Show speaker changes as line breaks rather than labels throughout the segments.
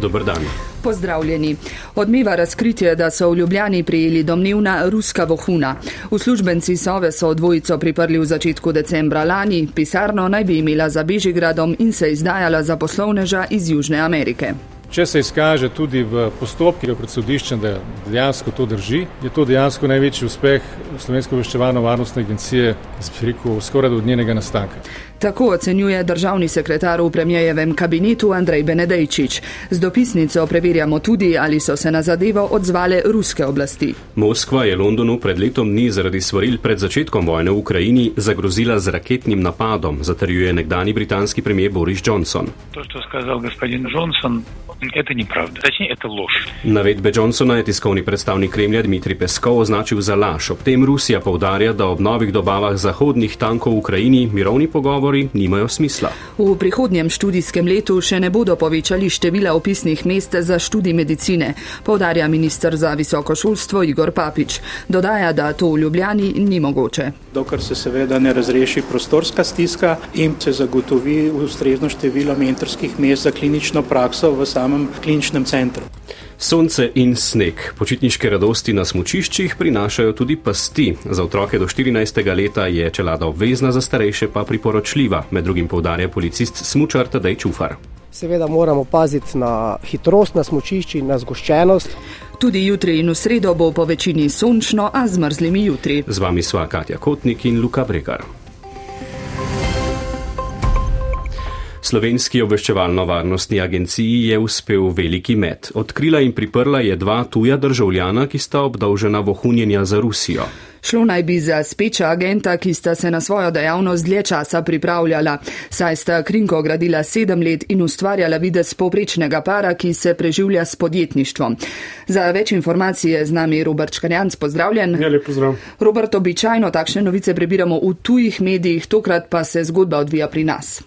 Dober dan.
Pozdravljeni. Odmeva razkritje, da so v Ljubljani prijeli domnevna ruska vohuna. Uslužbenci Sove so dvojico priprli v začetku decembra lani, pisarno naj bi imela za Bežigradom in se izdajala za poslovneža iz Južne Amerike.
Če se izkaže tudi v postopkih pred sodiščem, da dejansko to drži, je to dejansko največji uspeh Slovenske obveščevalno varnostne agencije, rekel, skoraj od njenega nastanka.
Tako ocenjuje državni sekretar v premijejevem kabinetu Andrej Benedejčič. Z dopisnico preverjamo tudi, ali so se na zadevo odzvale ruske oblasti.
Moskva je Londonu pred letom dni zaradi svaril pred začetkom vojne v Ukrajini zagrozila z raketnim napadom, zatrjuje nekdani britanski premijer Boris Johnson.
To, što skazal gospodin Johnson, Это неправда. Точнее, это ложь.
Navedbe Johnsona je tiskovni predstavnik Kremlja Dmitrij Peskov označil za laž. Ob tem Rusija povdarja, da ob novih dobavah zahodnih tankov v Ukrajini mirovni pogovori nimajo smisla.
V prihodnjem študijskem letu še ne bodo povečali števila opisnih mest za študij medicine, povdarja ministr za visoko šolstvo Igor Papič. Dodaja, da to v Ljubljani ni mogoče.
Dokler se seveda ne razreši prostorska stiska in se zagotovi ustrezno število mentorskih mest za klinično prakso v samem samem kliničnem centru.
Sonce in sneg, počitniške radosti na smočiščih prinašajo tudi pasti. Za otroke do 14. leta je čelada obvezna, za starejše pa priporočljiva, med drugim povdarja policist smučar Tadej Čufar.
Seveda moramo paziti na hitrost na smočišči, na zgoščenost.
Tudi jutri in v sredo bo po večini sončno, a z mrzlimi jutri.
Z vami sva Katja Kotnik in Luka Bregar. Slovenski obveščevalno-varnostni agenciji je uspel veliki met. Odkrila in priprla je dva tuja državljana, ki sta obdolžena vohunjenja za Rusijo.
Šlo naj bi za speča agenta, ki sta se na svojo dejavnost dlje časa pripravljala, saj sta Krinko gradila sedem let in ustvarjala videz povprečnega para, ki se preživlja s podjetništvom. Za več informacije z nami Robert Škarjanc, pozdravljen.
Ja, lep pozdrav.
Robert, običajno takšne novice prebiramo v tujih medijih, tokrat pa se zgodba odvija pri nas.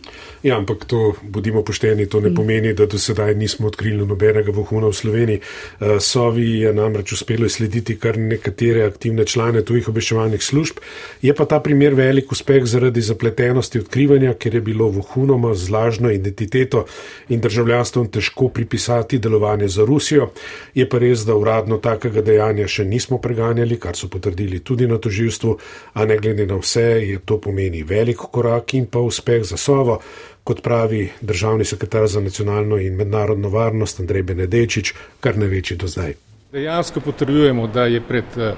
Ja, ampak to, bodimo pošteni, to ne pomeni, da do sedaj nismo odkrili nobenega vohuna v Sloveniji. Uh, Sovi je namreč uspelo slediti kar nekatere aktivne člane tujih njihovih obveščevalnih služb. Je pa ta primer velik uspeh zaradi zapletenosti odkrivanja, ker je bilo vohunoma z lažno identiteto in državljanstvom težko pripisati delovanje za Rusijo. Je pa res, da uradno takega dejanja še nismo preganjali, kar so potrdili tudi na toživstvu, a ne glede na vse, je to pomeni velik korak in pa uspeh za Sovo. Kot pravi državni sekretar za nacionalno in mednarodno varnost Andrej Benedečič, kar največji do zdaj.
Dejansko potrjujemo, da je pred uh,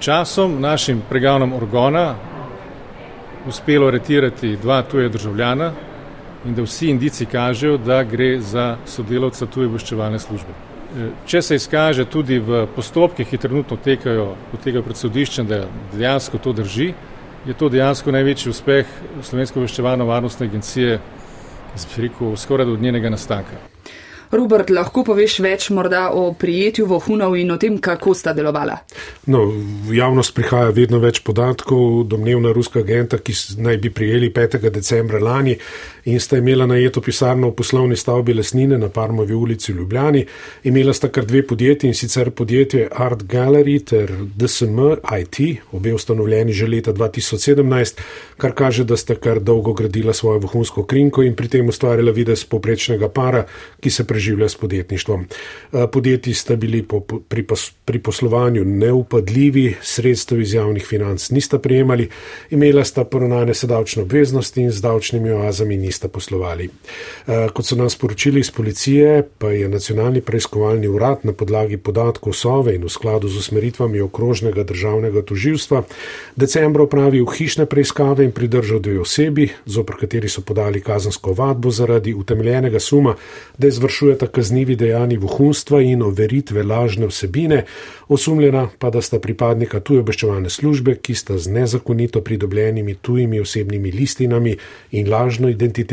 časom našim preganom organa uspelo retirati dva tuje državljana in da vsi indici kažejo, da gre za sodelovca tuje obveščevalne službe. E, če se izkaže tudi v postopkih, ki trenutno tekajo, potekajo pred sodiščem, da dejansko to drži, je to dejansko največji uspeh Slovenske obveščevalno varnostne agencije, rekel, skoraj od njenega nastanka.
Robert, lahko poveš več morda o prijetju vohunov in o tem, kako sta delovala?
No, v javnost prihaja vedno več podatkov, domnevna ruska agenta, ki naj bi prijeli 5. decembra lani in sta imela najeto pisarno v poslovni stavbi Lesnine na Parmovi ulici v Ljubljani. Imela sta kar dve podjetji in sicer podjetje Art Gallery ter DSM IT, obe ustanovljeni že leta 2017, kar kaže, da sta kar dolgo gradila svojo vohunsko krinko in pri tem ustvarjala videz poprečnega para, ki se preživlja s podjetništvom. Eh, podjetji sta bili po, pri, pri poslovanju neupadljivi, sredstev iz javnih financ nista prejemali, imela sta poronane sedavčne obveznosti in z davčnimi oazami nista poslovali. Eh, kot so nas poročili iz policije, pa je nacionalni preiskovalni urad na podlagi podatkov Sove in v skladu z usmeritvami okrožnega državnega toživstva decembra opravil hišne preiskave in pridržal dve osebi, zopr kateri so podali kazansko vadbo zaradi utemeljenega suma, da izvršuje obtožujeta kaznivi dejani vohunstva in overitve lažne vsebine, osumljena pa da sta pripadnika tuje obveščevalne službe, ki sta z nezakonito pridobljenimi tujimi osebnimi listinami in lažno identiteto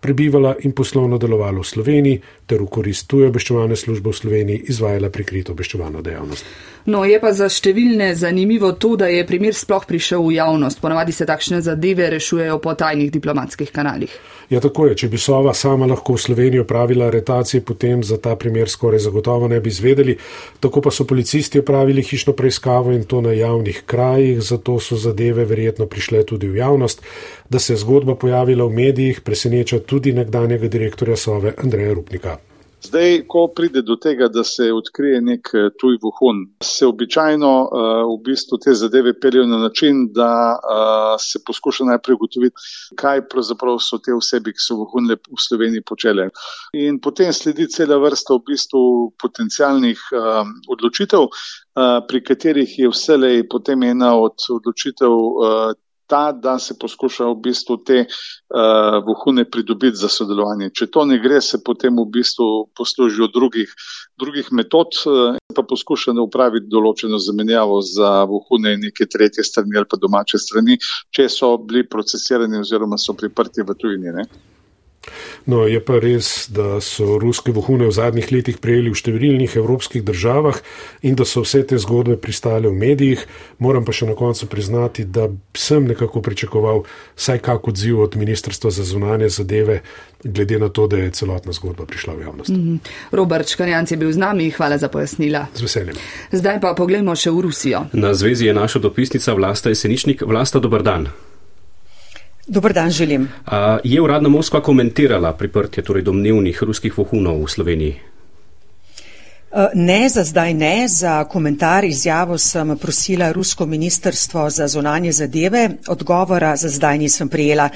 prebivala in poslovno delovala v Sloveniji ter v korist tuje obveščevalne službe v Sloveniji izvajala prikrito obveščevalno dejavnost.
No, je pa za številne zanimivo to, da je primer sploh prišel v javnost. Ponavadi se takšne zadeve rešujejo po tajnih diplomatskih kanalih.
Ja, tako je. Če bi Sova sama lahko v Slovenijo pravila aretacije, potem za ta primer skoraj zagotovo ne bi izvedeli. Tako pa so policisti opravili hišno preiskavo in to na javnih krajih, zato so zadeve verjetno prišle tudi v javnost. Da se je zgodba pojavila v medijih, preseneča tudi nekdanjega direktorja Sove Andreja Rupnika.
Zdaj, ko pride do tega, da se odkrije nek eh, tuj vohun, se običajno uh, v bistvu te zadeve peljejo na način, da uh, se poskuša najprej ugotoviti, kaj pravzaprav so te osebi, ki so vohunile v Sloveniji počele. In potem sledi cela vrsta v bistvu potencijalnih uh, odločitev, uh, pri katerih je vselej potem ena od odločitev uh, ta, da se poskuša v bistvu te uh, vohune pridobiti za sodelovanje. Če to ne gre, se potem v bistvu poslužijo drugih, drugih metod, uh, pa poskuša ne upraviti določeno zamenjavo za vohune neke tretje strani ali pa domače strani, če so bili procesirani oziroma so priprti v tujini. Ne?
No, je pa res, da so ruske vohune v zadnjih letih prejeli v številnih evropskih državah in da so vse te zgodbe pristale v medijih. Moram pa še na koncu priznati, da sem nekako pričakoval vsaj kak odziv od Ministrstva za zunanje zadeve, glede na to, da je celotna zgodba prišla v javnost. Mm -hmm.
Robert Škarjanc je bil z nami, hvala za pojasnila.
Z veseljem.
Zdaj pa pogledamo še v Rusijo.
Na zvezi je naša dopisnica Vlasta Jeseničnik. Vlasta, dober dan.
Dobar dan želim.
A, je uradna Moskva komentirala priprtje torej domnevnih ruskih vohunov v Sloveniji?
Eh, ne, za zdaj ne. Za komentar izjavo sem prosila Rusko ministrstvo za zonanje zadeve. Odgovora za zdaj nisem prijela.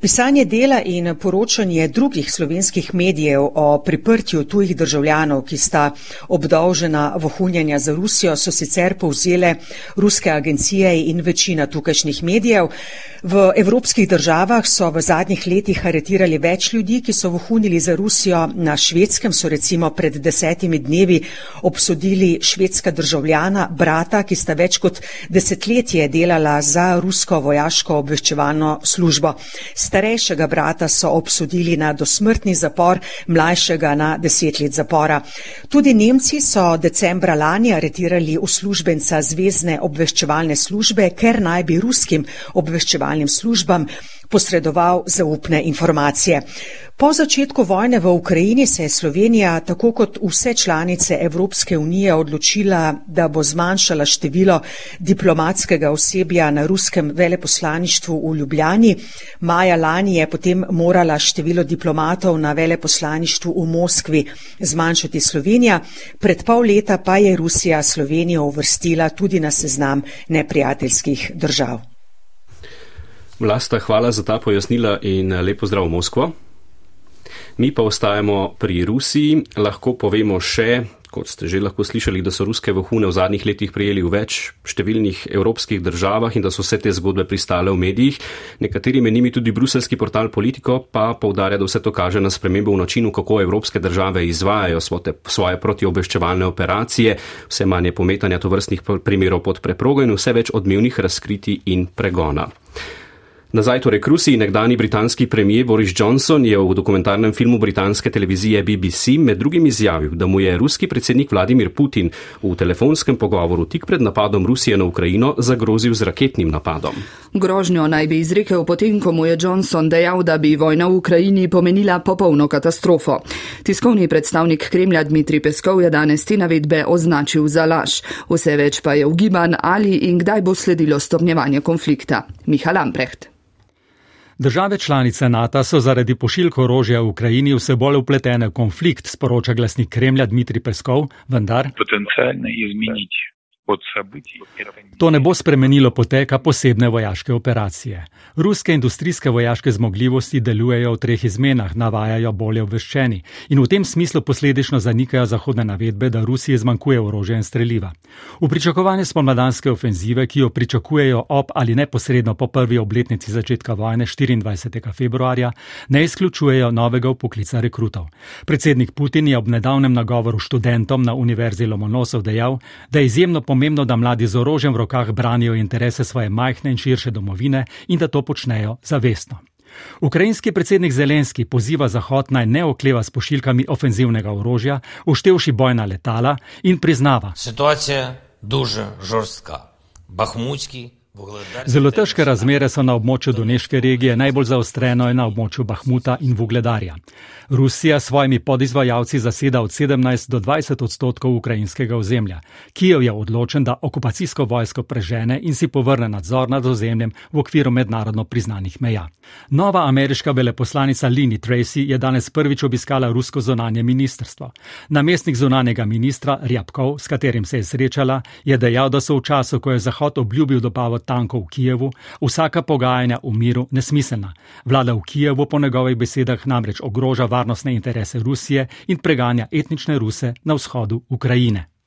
Pisanje dela in poročanje drugih slovenskih medijev o priprtju tujih državljanov, ki sta obdolžena vohunjanja za Rusijo, so sicer povzele ruske agencije in večina tukajšnjih medijev. V evropskih državah so v zadnjih letih aretirali več ljudi, ki so vohunili za Rusijo. Na švedskem so recimo pred desetimi dnevi obsodili švedska državljana, brata, ki sta več kot desetletje delala za rusko vojaško obveščevalno službo. Starejšega brata so obsodili na dosmrtni zapor, mlajšega na deset let zapora. Tudi Nemci so decembra lani aretirali uslužbenca Zvezdne obveščevalne službe, ker naj bi ruskim obveščevalnim službam posredoval zaupne informacije. Po začetku vojne v Ukrajini se je Slovenija, tako kot vse članice Evropske unije, odločila, da bo zmanjšala število diplomatskega osebja na ruskem veleposlaništvu v Ljubljani. Maja lani je potem morala število diplomatov na veleposlaništvu v Moskvi zmanjšati Slovenija, pred pol leta pa je Rusija Slovenijo uvrstila tudi na seznam neprijateljskih držav.
Vlasta, hvala za ta pojasnila in lepo zdrav v Moskvo. Mi pa ostajamo pri Rusiji. Lahko povemo še, kot ste že lahko slišali, da so ruske vohune v zadnjih letih prijeli v več številnih evropskih državah in da so vse te zgodbe pristale v medijih. Nekateri med njimi tudi bruselski portal Politico pa povdarja, da vse to kaže na spremembo v načinu, kako evropske države izvajajo svote, svoje protiobveščevalne operacije, vse manje pometanja tovrstnih primerov pod preprogo in vse več odmevnih razkriti in pregona. Nazaj torej k Rusiji, nekdani britanski premijer Boris Johnson je v dokumentarnem filmu britanske televizije BBC med drugim izjavil, da mu je ruski predsednik Vladimir Putin v telefonskem pogovoru tik pred napadom Rusije na Ukrajino zagrozil z raketnim napadom.
Grožnjo naj bi izrekel potem, ko mu je Johnson dejal, da bi vojna v Ukrajini pomenila popolno katastrofo. Tiskovni predstavnik Kremlja Dmitri Peskov je danes te navedbe označil za laž. Vse več pa je ugiban, ali in kdaj bo sledilo stopnjevanje konflikta. Miha Lamprecht.
Države članice NATO so zaradi pošiljk orožja v Ukrajini vse bolj upletene v konflikt, sporoča glasnik Kremlja Dmitri Peskov, vendar.
Potencialno izmeniti
To ne bo spremenilo poteka posebne vojaške operacije. Ruske industrijske vojaške zmogljivosti delujejo v treh izmenah, navajajo bolje obveščeni in v tem smislu posledično zanikajo zahodne navedbe, da Rusiji zmanjkuje orožja in streljiva. V pričakovanje spomladanske ofenzive, ki jo pričakujejo ob ali neposredno po prvi obletnici začetka vojne 24. februarja, ne izključujejo novega upoklica rekrutov. Predsednik Putin je ob nedavnem nagovoru študentom na Univerzi Lomonosov dejal, da je izjemno pomembno, da mladi z orožjem v rokah branijo interese svoje majhne in širše domovine in da to počnejo zavestno. Ukrajinski predsednik Zelenski poziva Zahod naj ne okleva s pošiljkami ofenzivnega orožja, uštevši bojna letala in priznava.
Situacija je duže žorstka. Bahmutski
Zelo težke razmere so na območju Doneške regije, najbolj zaostreno je na območju Bahmuta in Vugledarja. Rusija s svojimi podizvajalci zaseda od 17 do 20 odstotkov ukrajinskega ozemlja. Kijev je odločen, da okupacijsko vojsko prežene in si povrne nadzor nad ozemljem v okviru mednarodno priznanih meja. Nova ameriška veleposlanica Lini Tracy je danes prvič obiskala rusko zonanje ministrstvo. Namestnik zonanjega ministra Rjabkov, s katerim se je srečala, je dejal, da so v času, ko je Zahod obljubil dobavo tankov v Kijevu, vsaka pogajanja v miru nesmiselna. Vlada v Kijevu po njegovih besedah namreč ogroža varnostne interese Rusije in preganja etnične Ruse na vzhodu Ukrajine.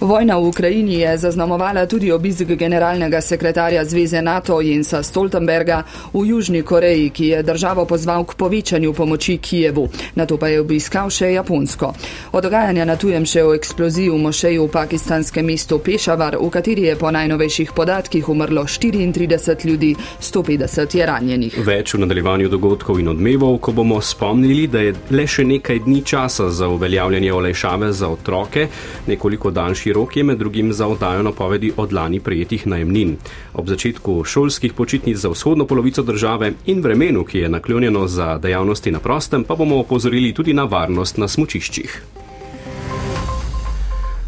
Vojna v Ukrajini je zaznamovala tudi obisk generalnega sekretarja Zveze NATO Jensa Stoltenberga v Južni Koreji, ki je državo pozval k povečanju pomoči Kijevu. Na to pa je obiskal še Japonsko. Od dogajanja na tujem še o eksploziji v mošeju v pakistanskem mestu Pešavar, v kateri je po najnovejših podatkih umrlo 34 ljudi, 150 je ranjenih.
Več v nadaljevanju dogodkov in odmevov, ko bomo spomnili, da je le še nekaj dni časa za uveljavljanje olajšave za otroke, nekoliko daljši rok je med drugim za oddajo napovedi od lani prejetih najemnin. Ob začetku šolskih počitnic za vzhodno polovico države in vremenu, ki je naklonjeno za dejavnosti na prostem, pa bomo opozorili tudi na varnost na smučiščih.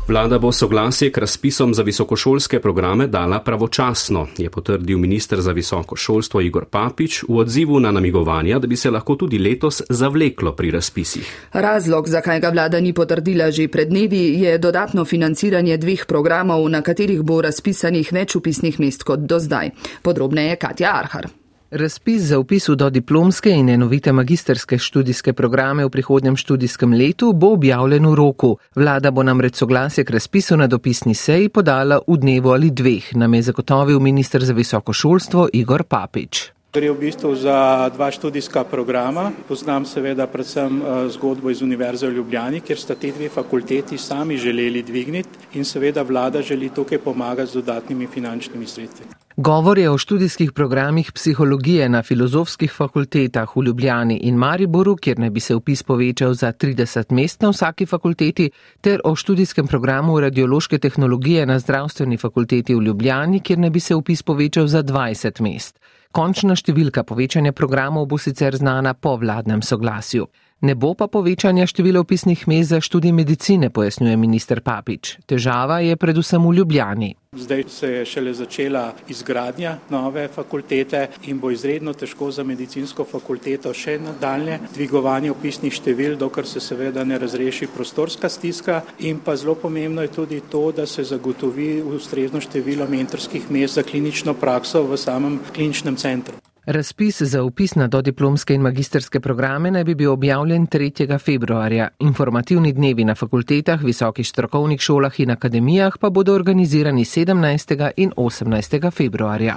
Vlada bo soglasje k razpisom za visokošolske programe dala pravočasno, je potrdil minister za visoko šolstvo Igor Papič v odzivu na namigovanja, da bi se lahko tudi letos zavleklo pri razpisih.
Razlog, zakaj ga vlada ni potrdila že pred dnevi, je dodatno financiranje dveh programov, na katerih bo razpisanih več upisnih mest kot do zdaj. Podrobneje Katja Arhar.
Razpis za upis v dodiplomske in enovite magisterske študijske programe v prihodnjem študijskem letu bo objavljen v roku. Vlada bo namreč soglasje k razpisu na dopisni seji podala v dnevu ali dveh, nam je zagotovil minister za visoko šolstvo Igor Papič.
Gre v bistvu za dva študijska programa. Poznam seveda predvsem zgodbo iz Univerze v Ljubljani, kjer sta te dve fakulteti sami želeli dvigniti in seveda vlada želi tukaj pomagati z dodatnimi finančnimi sredstvi.
Govor je o študijskih programih psihologije na filozofskih fakultetah v Ljubljani in Mariboru, kjer naj bi se upis povečal za 30 mest na vsaki fakulteti, ter o študijskem programu radiološke tehnologije na zdravstveni fakulteti v Ljubljani, kjer naj bi se upis povečal za 20 mest. Končna številka povečanja programov bo sicer znana po vladnem soglasju. Ne bo pa povečanja števila opisnih mest za študij medicine, pojasnjuje minister Papič. Težava je predvsem v Ljubljani.
Zdaj se je šele začela izgradnja nove fakultete in bo izredno težko za medicinsko fakulteto še nadaljne dvigovanje opisnih števil, dokler se seveda ne razreši prostorska stiska. In pa zelo pomembno je tudi to, da se zagotovi ustrezno število mentorskih mest za klinično prakso v samem kliničnem centru.
Razpis za upis na dodiplomske in magisterske programe naj bi bil objavljen 3. februarja. Informativni dnevi na fakultetah, visokih strokovnih šolah in akademijah pa bodo organizirani 17. in 18. februarja.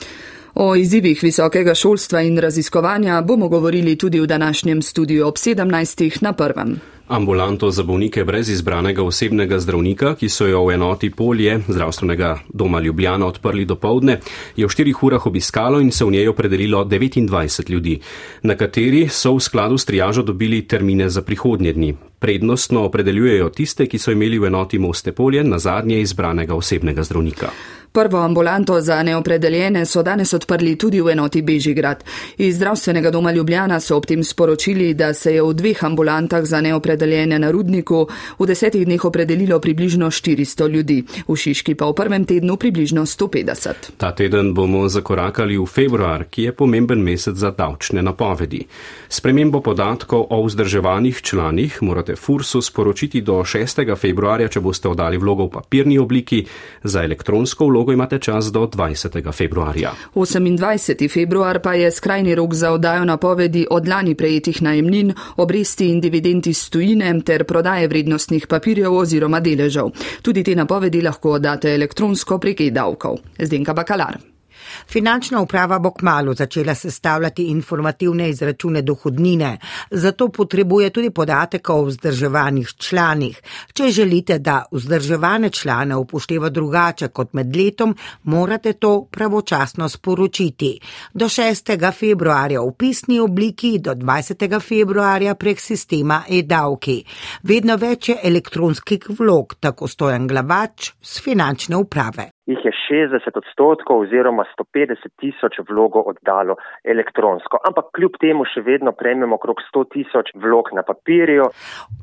O izzivih visokega šolstva in raziskovanja bomo govorili tudi v današnjem studiu ob 17. na prvem.
Ambulanto za bolnike brez izbranega osebnega zdravnika, ki so jo v enoti polje zdravstvenega doma Ljubljana odprli do povdne, je v štirih urah obiskalo in se v njej opredelilo 29 ljudi, na kateri so v skladu s triažo dobili termine za prihodnje dni. Prednostno opredeljujejo tiste, ki so imeli v enoti Moste polje na zadnje izbranega osebnega zdravnika.
Prvo ambulanto za neopredeljene so danes odprli tudi v enoti Bežigrad. Iz zdravstvenega doma Ljubljana so ob tem sporočili, da se je v dveh ambulantah za neopredeljene na Rudniku v desetih dneh opredelilo približno 400 ljudi, v Šiški pa v prvem tednu približno 150.
Ta teden bomo zakorakali v februar, ki je pomemben mesec za davčne napovedi. Spremembo podatkov o vzdrževanih članih morate Fursu sporočiti do 6. februarja, če boste oddali vlogo v papirni obliki, za elektronsko vlogo imate čas do 20. februarja.
28. februar pa je skrajni rok za oddajo napovedi od lani prejetih najemnin, obresti in dividendi stojine ter prodaje vrednostnih papirjev oziroma deležev. Tudi te napovedi lahko oddate elektronsko prek e-davkov. Zdenka Bakalar.
Finančna uprava bo kmalo začela sestavljati informativne izračune dohodnine, zato potrebuje tudi podatek o vzdrževanih članih. Če želite, da vzdrževane člane upošteva drugače kot med letom, morate to pravočasno sporočiti. Do 6. februarja v pisni obliki, do 20. februarja prek sistema e-davki. Vedno več je elektronskih vlog, tako stojen glavač z finančne uprave
jih je 60 odstotkov oziroma 150 tisoč vlogo oddalo elektronsko. Ampak kljub temu še vedno prejmemo okrog 100 tisoč vlog na papirju.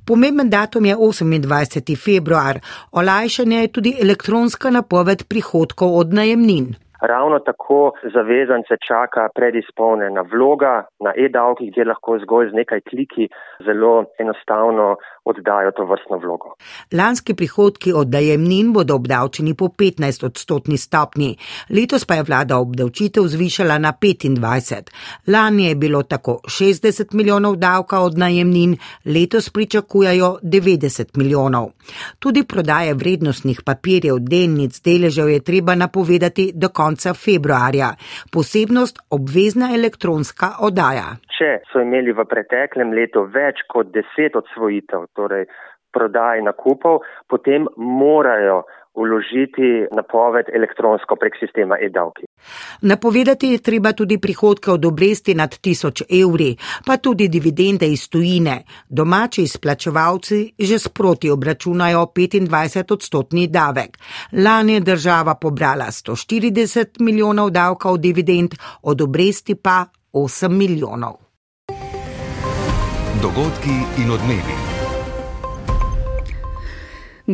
Pomemben datum je 28. februar. Olajšanje je tudi elektronska napoved prihodkov od najemnin.
Ravno tako zavezance čaka predizpolnjena vloga na e-davkih, kjer lahko zgolj z nekaj kliki zelo enostavno oddajo to vrstno vlogo.
Lanski prihodki od dajemnin bodo obdavčeni po 15 odstotni stopni, letos pa je vlada obdavčitev zvišala na 25. Lani je bilo tako 60 milijonov davka od najemnin, letos pričakujajo 90 milijonov. Tudi prodaje vrednostnih papirjev, delnic, deležev je treba napovedati do konca februarja. Posebnost obvezna elektronska oddaja.
Če so imeli v preteklem letu več kot 10 odsvojitev, torej prodaj nakupov, potem morajo uložiti napoved elektronsko prek sistema e-davki.
Napovedati je treba tudi prihodke od obresti nad 1000 evri, pa tudi dividende iz tujine. Domači izplačevalci že sproti obračunajo 25 odstotni davek. Lani je država pobrala 140 milijonov davka od dividend, od obresti pa 8 milijonov.
Dogodki in odmevi.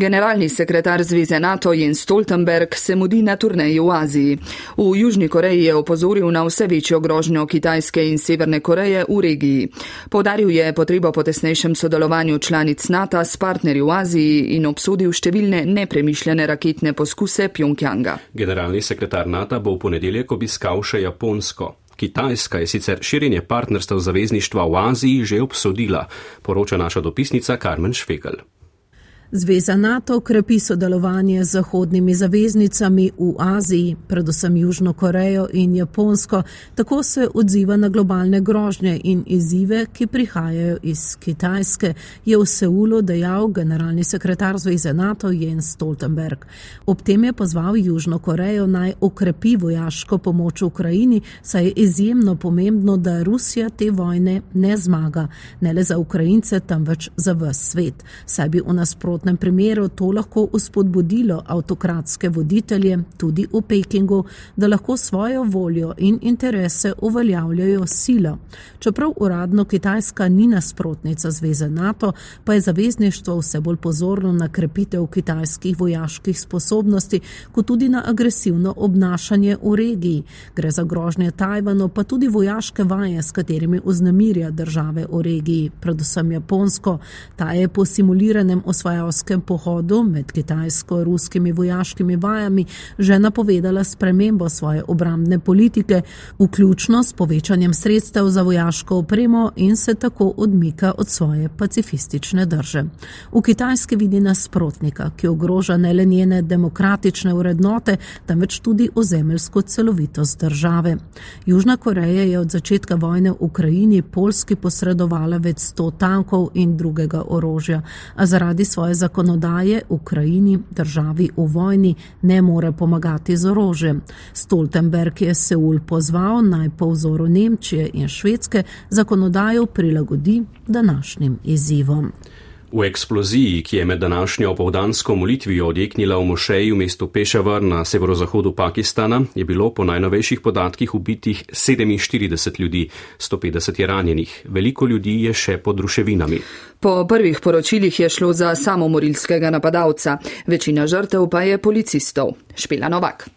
Generalni sekretar Zveze NATO Jens Stoltenberg se mudi na turneji v Aziji. V Južni Koreji je opozoril na vse večjo grožnjo Kitajske in Severne Koreje v regiji. Podaril je potrebo po tesnejšem sodelovanju članic NATO s partnerji v Aziji in obsodil številne nepremišljene raketne poskuse Pjongjanga.
Generalni sekretar NATO bo v ponedeljek obiskal še Japonsko. Kitajska je sicer širjenje partnerstva zavezništva v Aziji že obsodila, poroča naša dopisnica Carmen Švegel.
Zveza NATO krepi sodelovanje z zahodnimi zaveznicami v Aziji, predvsem Južno Korejo in Japonsko, tako se odziva na globalne grožnje in izzive, ki prihajajo iz Kitajske, je v Seulu dejal generalni sekretar Zveze NATO Jens Stoltenberg. Ob tem je pozval Južno Korejo naj okrepi vojaško pomoč Ukrajini, saj je izjemno pomembno, da Rusija te vojne ne zmaga, ne le za Ukrajince, temveč za vse svet. Saj bi v nasprotju nasprotnem primeru to lahko uspodbudilo avtokratske voditelje tudi v Pekingu, da lahko svojo voljo in interese uveljavljajo silo. Čeprav uradno Kitajska ni nasprotnica zveze NATO, pa je zavezništvo vse bolj pozorno na krepitev kitajskih vojaških sposobnosti, kot tudi na agresivno obnašanje v regiji. Gre za grožnje Tajvanu, pa tudi vojaške vaje, s katerimi vznemirja države v regiji, predvsem Japonsko. Ta je po simuliranem osvajalstvu pogajalskem pohodu med kitajsko-ruskimi vojaškimi vajami že napovedala spremembo svoje obrambne politike, vključno s povečanjem sredstev za vojaško opremo in se tako odmika od svoje pacifistične drže. V Kitajski vidi nasprotnika, ki ogroža ne le njene demokratične vrednote, temveč tudi ozemeljsko celovitost države. Južna Koreja je od začetka vojne v Ukrajini Polski posredovala več sto tankov in drugega orožja, a zaradi svoje zakonodaje Ukrajini, državi v vojni, ne more pomagati z orožjem. Stoltenberg je Seul pozval naj po vzoru Nemčije in Švedske zakonodajo prilagodi današnjim izzivom.
V eksploziji, ki je med današnjo povdansko molitvijo odjeknila v mošeji v mestu Pešavar na severozahodu Pakistana, je bilo po najnovejših podatkih ubitih 47 ljudi, 150 je ranjenih, veliko ljudi je še pod ruševinami.
Po prvih poročilih je šlo za samomorilskega napadalca, večina žrtev pa je policistov. Špila Novak.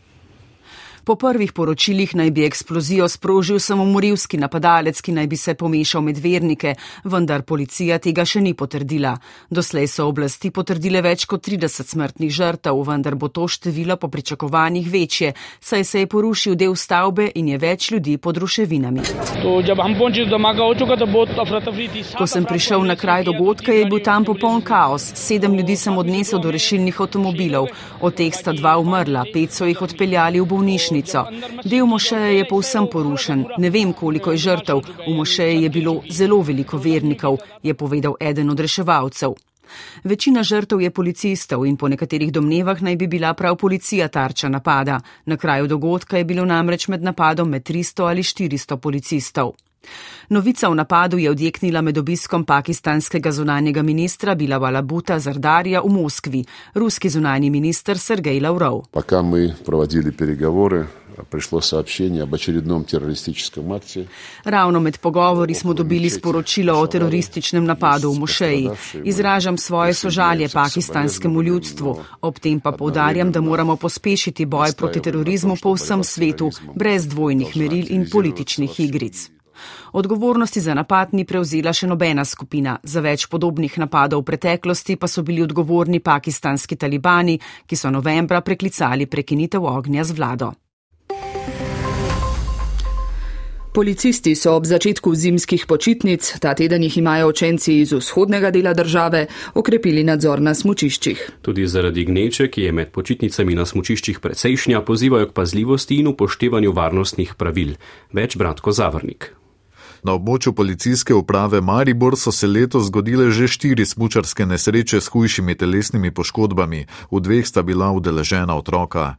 Po prvih poročilih naj bi eksplozijo sprožil samomorilski napadalec, ki naj bi se pomešal med vernike, vendar policija tega še ni potrdila. Doslej so oblasti potrdile več kot 30 smrtnih žrtev, vendar bo to število po pričakovanjih večje, saj se je porušil del stavbe in je več ljudi pod ruševinami. Ko sem prišel na kraj dogodka, je bil tam popoln kaos. Sedem ljudi sem odnesel do rešilnih avtomobilov, od teh sta dva umrla, pet so jih odpeljali v bolnišnico bolnišnico. Del mošeje je povsem porušen. Ne vem, koliko je žrtev. V mošeji je bilo zelo veliko vernikov, je povedal eden od reševalcev. Večina žrtev je policistov in po nekaterih domnevah naj bi bila prav policija tarča napada. Na kraju dogodka je bilo namreč med napadom med 300 ali 400 policistov. Novica o napadu je odjeknila med obiskom pakistanskega zunanjega ministra Bilawala Buta Zardarja v Moskvi, ruski zunanji minister Sergej Lavrov.
Prišlo сообщение об очередном террористическом акте.
Ravno med pogovori smo dobili sporočilo o terorističnem napadu v mošeji. Izražam svoje sožalje pakistanskemu ljudstvu, ob tem pa povdarjam, da moramo pospešiti boj proti terorizmu po vsem svetu, brez dvojnih meril in političnih igric. Odgovornosti za napad ni prevzela še nobena skupina. Za več podobnih napadov v preteklosti pa so bili odgovorni pakistanski talibani, ki so novembra preklicali prekinitev ognja z vlado.
Policisti so ob začetku zimskih počitnic, ta teden jih imajo učenci iz vzhodnega dela države, okrepili nadzor na smučiščih.
Tudi zaradi gneče, ki je med počitnicami na smučiščih precejšnja, pozivajo k pazljivosti in upoštevanju varnostnih pravil. Več bratko Zavrnik.
Na območju policijske uprave Maribor so se letos zgodile že štiri smučarske nesreče s hujšimi telesnimi poškodbami, v dveh sta bila udeležena otroka.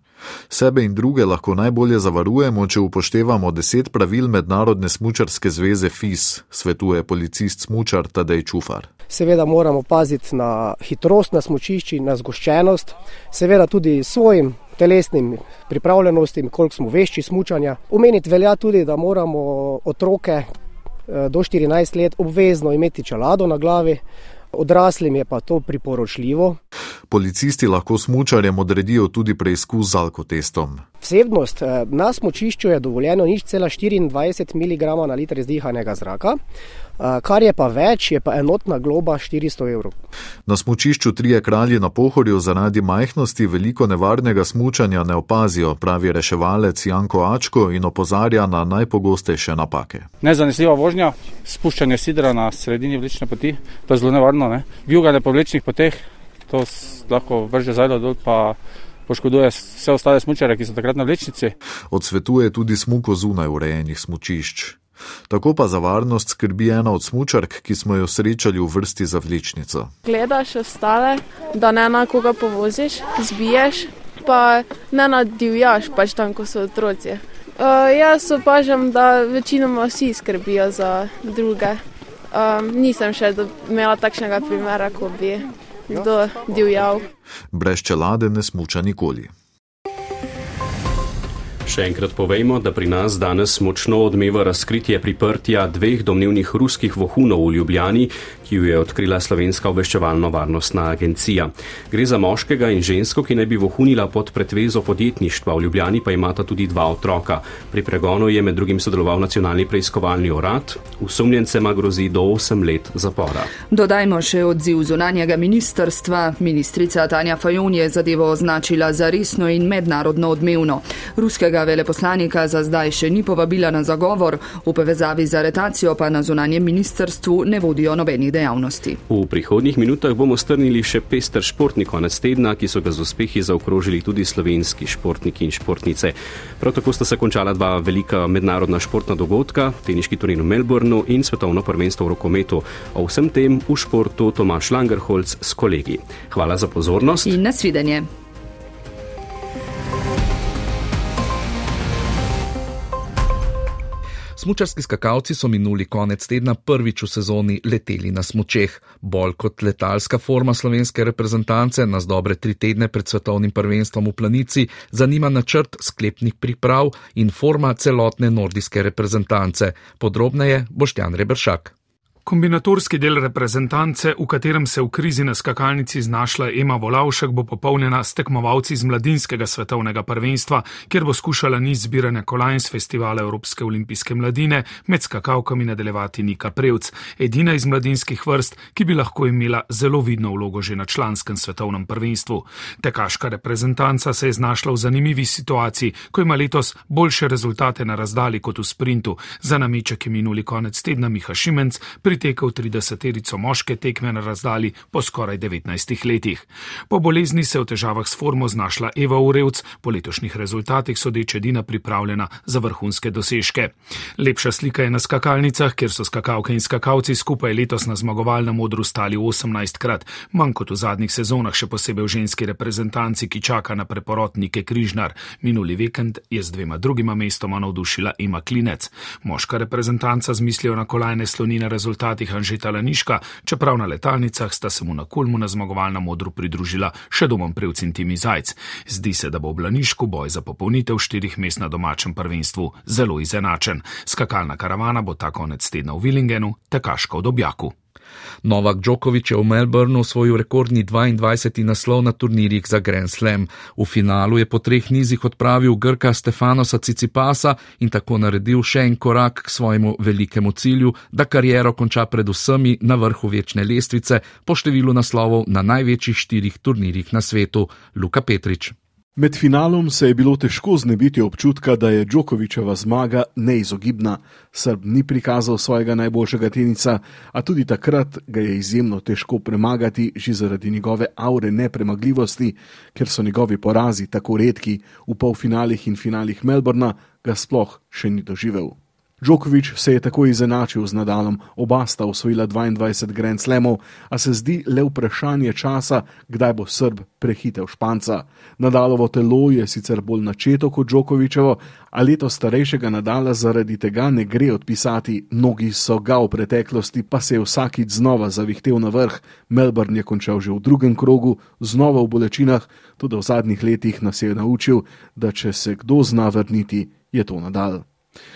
Sebe in druge lahko najbolje zavarujemo, če upoštevamo deset pravil Mednarodne smučarske zveze FIS, svetuje policist smučar Tadej Čufar.
Seveda moramo paziti na hitrost na smučišči, na zgoščenost, seveda tudi svojim telesnim pripravljenostim, koliko smo vešči smučanja. Omeniti velja tudi, da moramo otroke do 14 let obvezno imeti čelado na glavi, odraslim je pa to priporočljivo.
Policisti lahko smučarjem odredijo tudi preizkus z alkotestom.
Vsebnost eh, na smučišču je dovoljeno nič cela 24 mg na liter izdihanega zraka, eh, kar je pa več, je pa enotna globa 400 evrov.
Na smučišču Trije kralji na pohorju zaradi majhnosti veliko nevarnega smučanja ne opazijo, pravi reševalec Janko Ačko in opozarja na najpogostejše napake.
Nezanesljiva vožnja, spuščanje sidra na sredini vlečne poti, to je zelo nevarno. Ne? Vjuganje po vlečnih poteh, to lahko vrže zajdo dol pa poškoduje vse ostale smočare, ki so takrat na vlečnici.
Odsvetuje tudi smuko zunaj urejenih smočišč. Tako pa za varnost skrbi ena od smočark, ki smo jo srečali v vrsti za vlečnico.
Gledaš ostale, da ne na koga povoziš, zbiješ, pa ne nadivjaš, pač tam, ko so otroci. Uh, jaz opažam, da večinoma vsi skrbijo za druge. Um, nisem še imela takšnega primera, ko bi kdo divjal.
Brez čelade ne smuča nikoli.
Še enkrat povejmo, da pri nas danes močno odmeva razkritje priprtja dveh domnevnih ruskih vohunov v Ljubljani, ki jo je odkrila Slovenska obveščevalno-varnostna agencija. Gre za moškega in žensko, ki naj bi vohunila pod pretvezo podjetništva. V Ljubljani pa imata tudi dva otroka. Pri pregonu je med drugim sodeloval nacionalni preiskovalni urad. Usumljencema grozi do 8 let zapora.
Dodajmo še odziv zunanjega ministrstva. Ministrica Tanja Fajon je zadevo označila za resno in mednarodno odmevno. Ruskega veleposlanika za zdaj še ni povabila na zagovor, v povezavi z aretacijo pa na zunanjem ministrstvu ne vodijo nobenih dejavnosti dejavnosti.
V prihodnjih minutah bomo strnili še pester športni konec tedna, ki so ga z uspehi zaokrožili tudi slovenski športniki in športnice. Prav tako sta se končala dva velika mednarodna športna dogodka, teniški turnir v Melbournu in svetovno prvenstvo v rokometu. O vsem tem v športu Tomaš Langerholz s kolegi. Hvala za pozornost
in nasvidenje.
Smučarski skakalci so minuli konec tedna prvič v sezoni leteli na smučeh. Bolj kot letalska forma slovenske reprezentance nas dobre tri tedne pred svetovnim prvenstvom v planici zanima načrt sklepnih priprav in forma celotne nordijske reprezentance. Podrobneje Boštjan Rebršak.
Kombinatorski del reprezentance, v katerem se v krizi na skakalnici znašla Ema Volavšek, bo popolnjena s tekmovalci z mladinskega svetovnega prvenstva, kjer bo skušala niz zbiranja kolajn z festivala Evropske olimpijske mladine med skakalkami nadaljevati Nika Prevc, edina iz mladinskih vrst, ki bi lahko imela zelo vidno vlogo že na članskem svetovnem prvenstvu. Tekaška reprezentanca se je znašla v zanimivi situaciji, ko ima letos boljše rezultate na razdalji kot v sprintu. Za nameček je minuli konec tedna Miha Šimenc pritekel 30-terico moške tekme na razdalji po skoraj 19 letih. Po bolezni se je v težavah s formo znašla Eva Urevc, po letošnjih rezultatih sodeč edina pripravljena za vrhunske dosežke. Lepša slika je na skakalnicah, kjer so skakalke in skakalci skupaj letos na zmagovalnem odru stali 18 krat, manj kot v zadnjih sezonah, še posebej v ženski reprezentanci, ki čaka na preporotnike Križnar. Minuli vikend je z dvema drugima mestoma navdušila Ima Klinec. Moška reprezentanca z mislijo na kolajne sloni na rezultat rezultatih Anžeta Laniška, čeprav na letalnicah sta se mu na kulmu na zmagovalnem modru pridružila še domom prevc in Timi Zajc. Zdi se, da bo v Lanišku boj za popolnitev štirih mest na domačem prvenstvu zelo izenačen. Skakalna karavana bo ta konec tedna v Willingenu, tekaška v Dobjaku.
Novak Djokovic je v Melbournu osvojil rekordni 22. naslov na turnirjih za Grand Slam. V finalu je po treh nizih odpravil Grka Stefanosa Cicipasa in tako naredil še en korak k svojemu velikemu cilju, da kariero konča pred vsemi na vrhu večne lestvice po številu naslovov na največjih štirih turnirjih na svetu Luka Petrič.
Med finalom se je bilo težko znebiti občutka, da je Djokovičeva zmaga neizogibna. Srb ni prikazal svojega najboljšega tenica, a tudi takrat ga je izjemno težko premagati, že zaradi njegove aure nepremagljivosti, ker so njegovi porazi tako redki v polfinalih in finalih Melbourna, ga sploh še ni doživel. Djokovič se je tako izenačil z Nadalom, oba sta osvojila 22 Grand Slamov, a se zdi le vprašanje časa, kdaj bo Srb prehitel Španca. Nadalovo telo je sicer bolj načeto kot Djokovičevo, a leto starejšega Nadala zaradi tega ne gre odpisati. Mnogi so ga v preteklosti, pa se je vsakič znova zavihtel na vrh. Melbourne je končal že v drugem krogu, znova v bolečinah, tudi v zadnjih letih nas je naučil, da če se kdo zna vrniti, je to Nadal.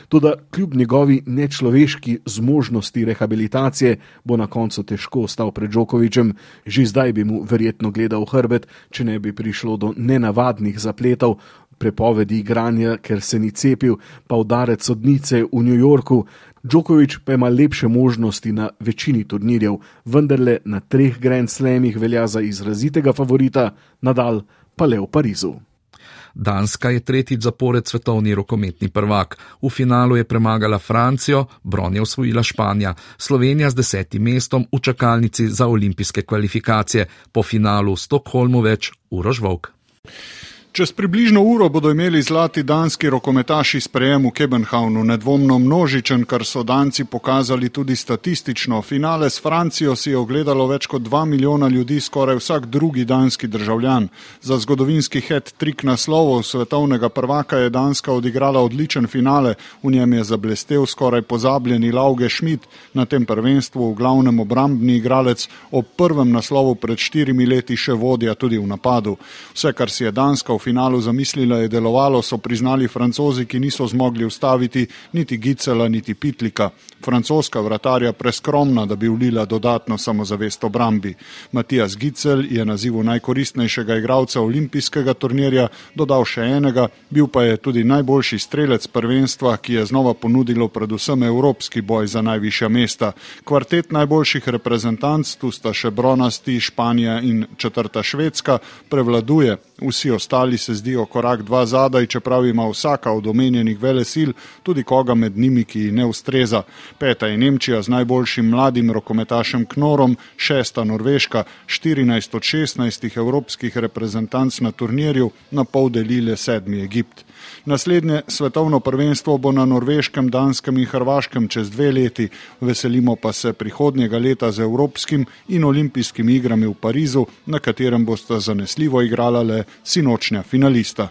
Toda kljub njegovi nečloveški zmožnosti rehabilitacije bo na koncu težko ostal pred Džokovičem, že zdaj bi mu verjetno gledal hrbet, če ne bi prišlo do nenavadnih zapletov, prepovedi igranja, ker se ni cepil, pa udarec sodnice v New Yorku. Džokovič pa ima lepše možnosti na večini turnirjev, vendarle na treh Grand Slamih velja za izrazitega favorita, nadal pa le v Parizu.
Danska je tretjič zapored svetovni rokometni prvak. V finalu je premagala Francijo, bron je osvojila Španija, Slovenija z desetim mestom v čakalnici za olimpijske kvalifikacije, po finalu v Stokholmu več Urožvok.
Čez približno uro bodo imeli zlati danski rokometaši sprejem v Kebenhavnu, nedvomno množičen, kar so danci pokazali tudi statistično. Finale s Francijo si je ogledalo več kot dva milijona ljudi, skoraj vsak drugi danski državljan. Za zgodovinski het trik naslovov svetovnega prvaka je Danska odigrala odličen finale, v njem je zablestev skoraj pozabljeni Lauge Schmidt, na tem prvenstvu v glavnem obrambni igralec, ob prvem naslovu pred štirimi leti še vodja tudi v napadu. Vse, kar si je Danska v finalu zamislila, je delovalo, so priznali francozi, ki niso zmogli ustaviti niti Gicela, niti Pitlika. Francoska vratarja preskromna, da bi ulila dodatno samozavest obrambi. Matijas Gicel je nazivu najkoristnejšega igralca olimpijskega turnirja dodal še enega, bil pa je tudi najboljši strelec prvenstva, ki je znova ponudilo predvsem evropski boj za najvišja mesta. Kvartet najboljših reprezentanc, tu sta še bronasti Španija in četrta Švedska, prevladuje. Vsi ostali se zdijo korak dva zadaj, čeprav ima vsaka od omenjenih velesil tudi koga med njimi, ki ne ustreza. Peta je Nemčija z najboljšim mladim rokometašem Knorom, šesta Norveška, 14 od 16 evropskih reprezentanc na turnirju, na pol delile sedmi Egipt. Naslednje svetovno prvenstvo bo na Norveškem, Danskem in Hrvaškem čez dve leti, veselimo pa se prihodnjega leta z Evropskim in olimpijskimi igrami v Parizu, na katerem bosta zanesljivo igrala le sinočnja finalista.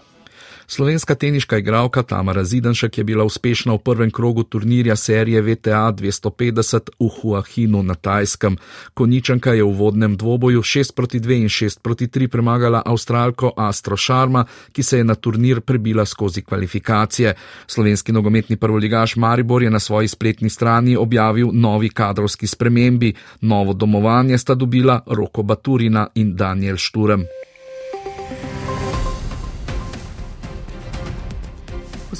Slovenska teniška igralka Tamara Zidanšek je bila uspešna v prvem krogu turnirja serije VTA 250 v Huahinu na Tajskem. Koničanka je v vodnem dvoboju 6 proti 2 in 6 proti 3 premagala avstralko Astro Sharma, ki se je na turnir prebila skozi kvalifikacije. Slovenski nogometni prvoligaš Maribor je na svoji spletni strani objavil novi kadrovski spremembi. Novo domovanje sta dobila Roko Baturina in Daniel Šturem.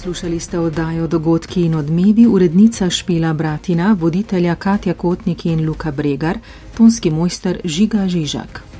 Poslušali ste oddajo Dogodki in odmevi, urednica Špila Bratina, voditelja Katja Kotnik in Luka Bregar, tonski mojster Žiga Žižak.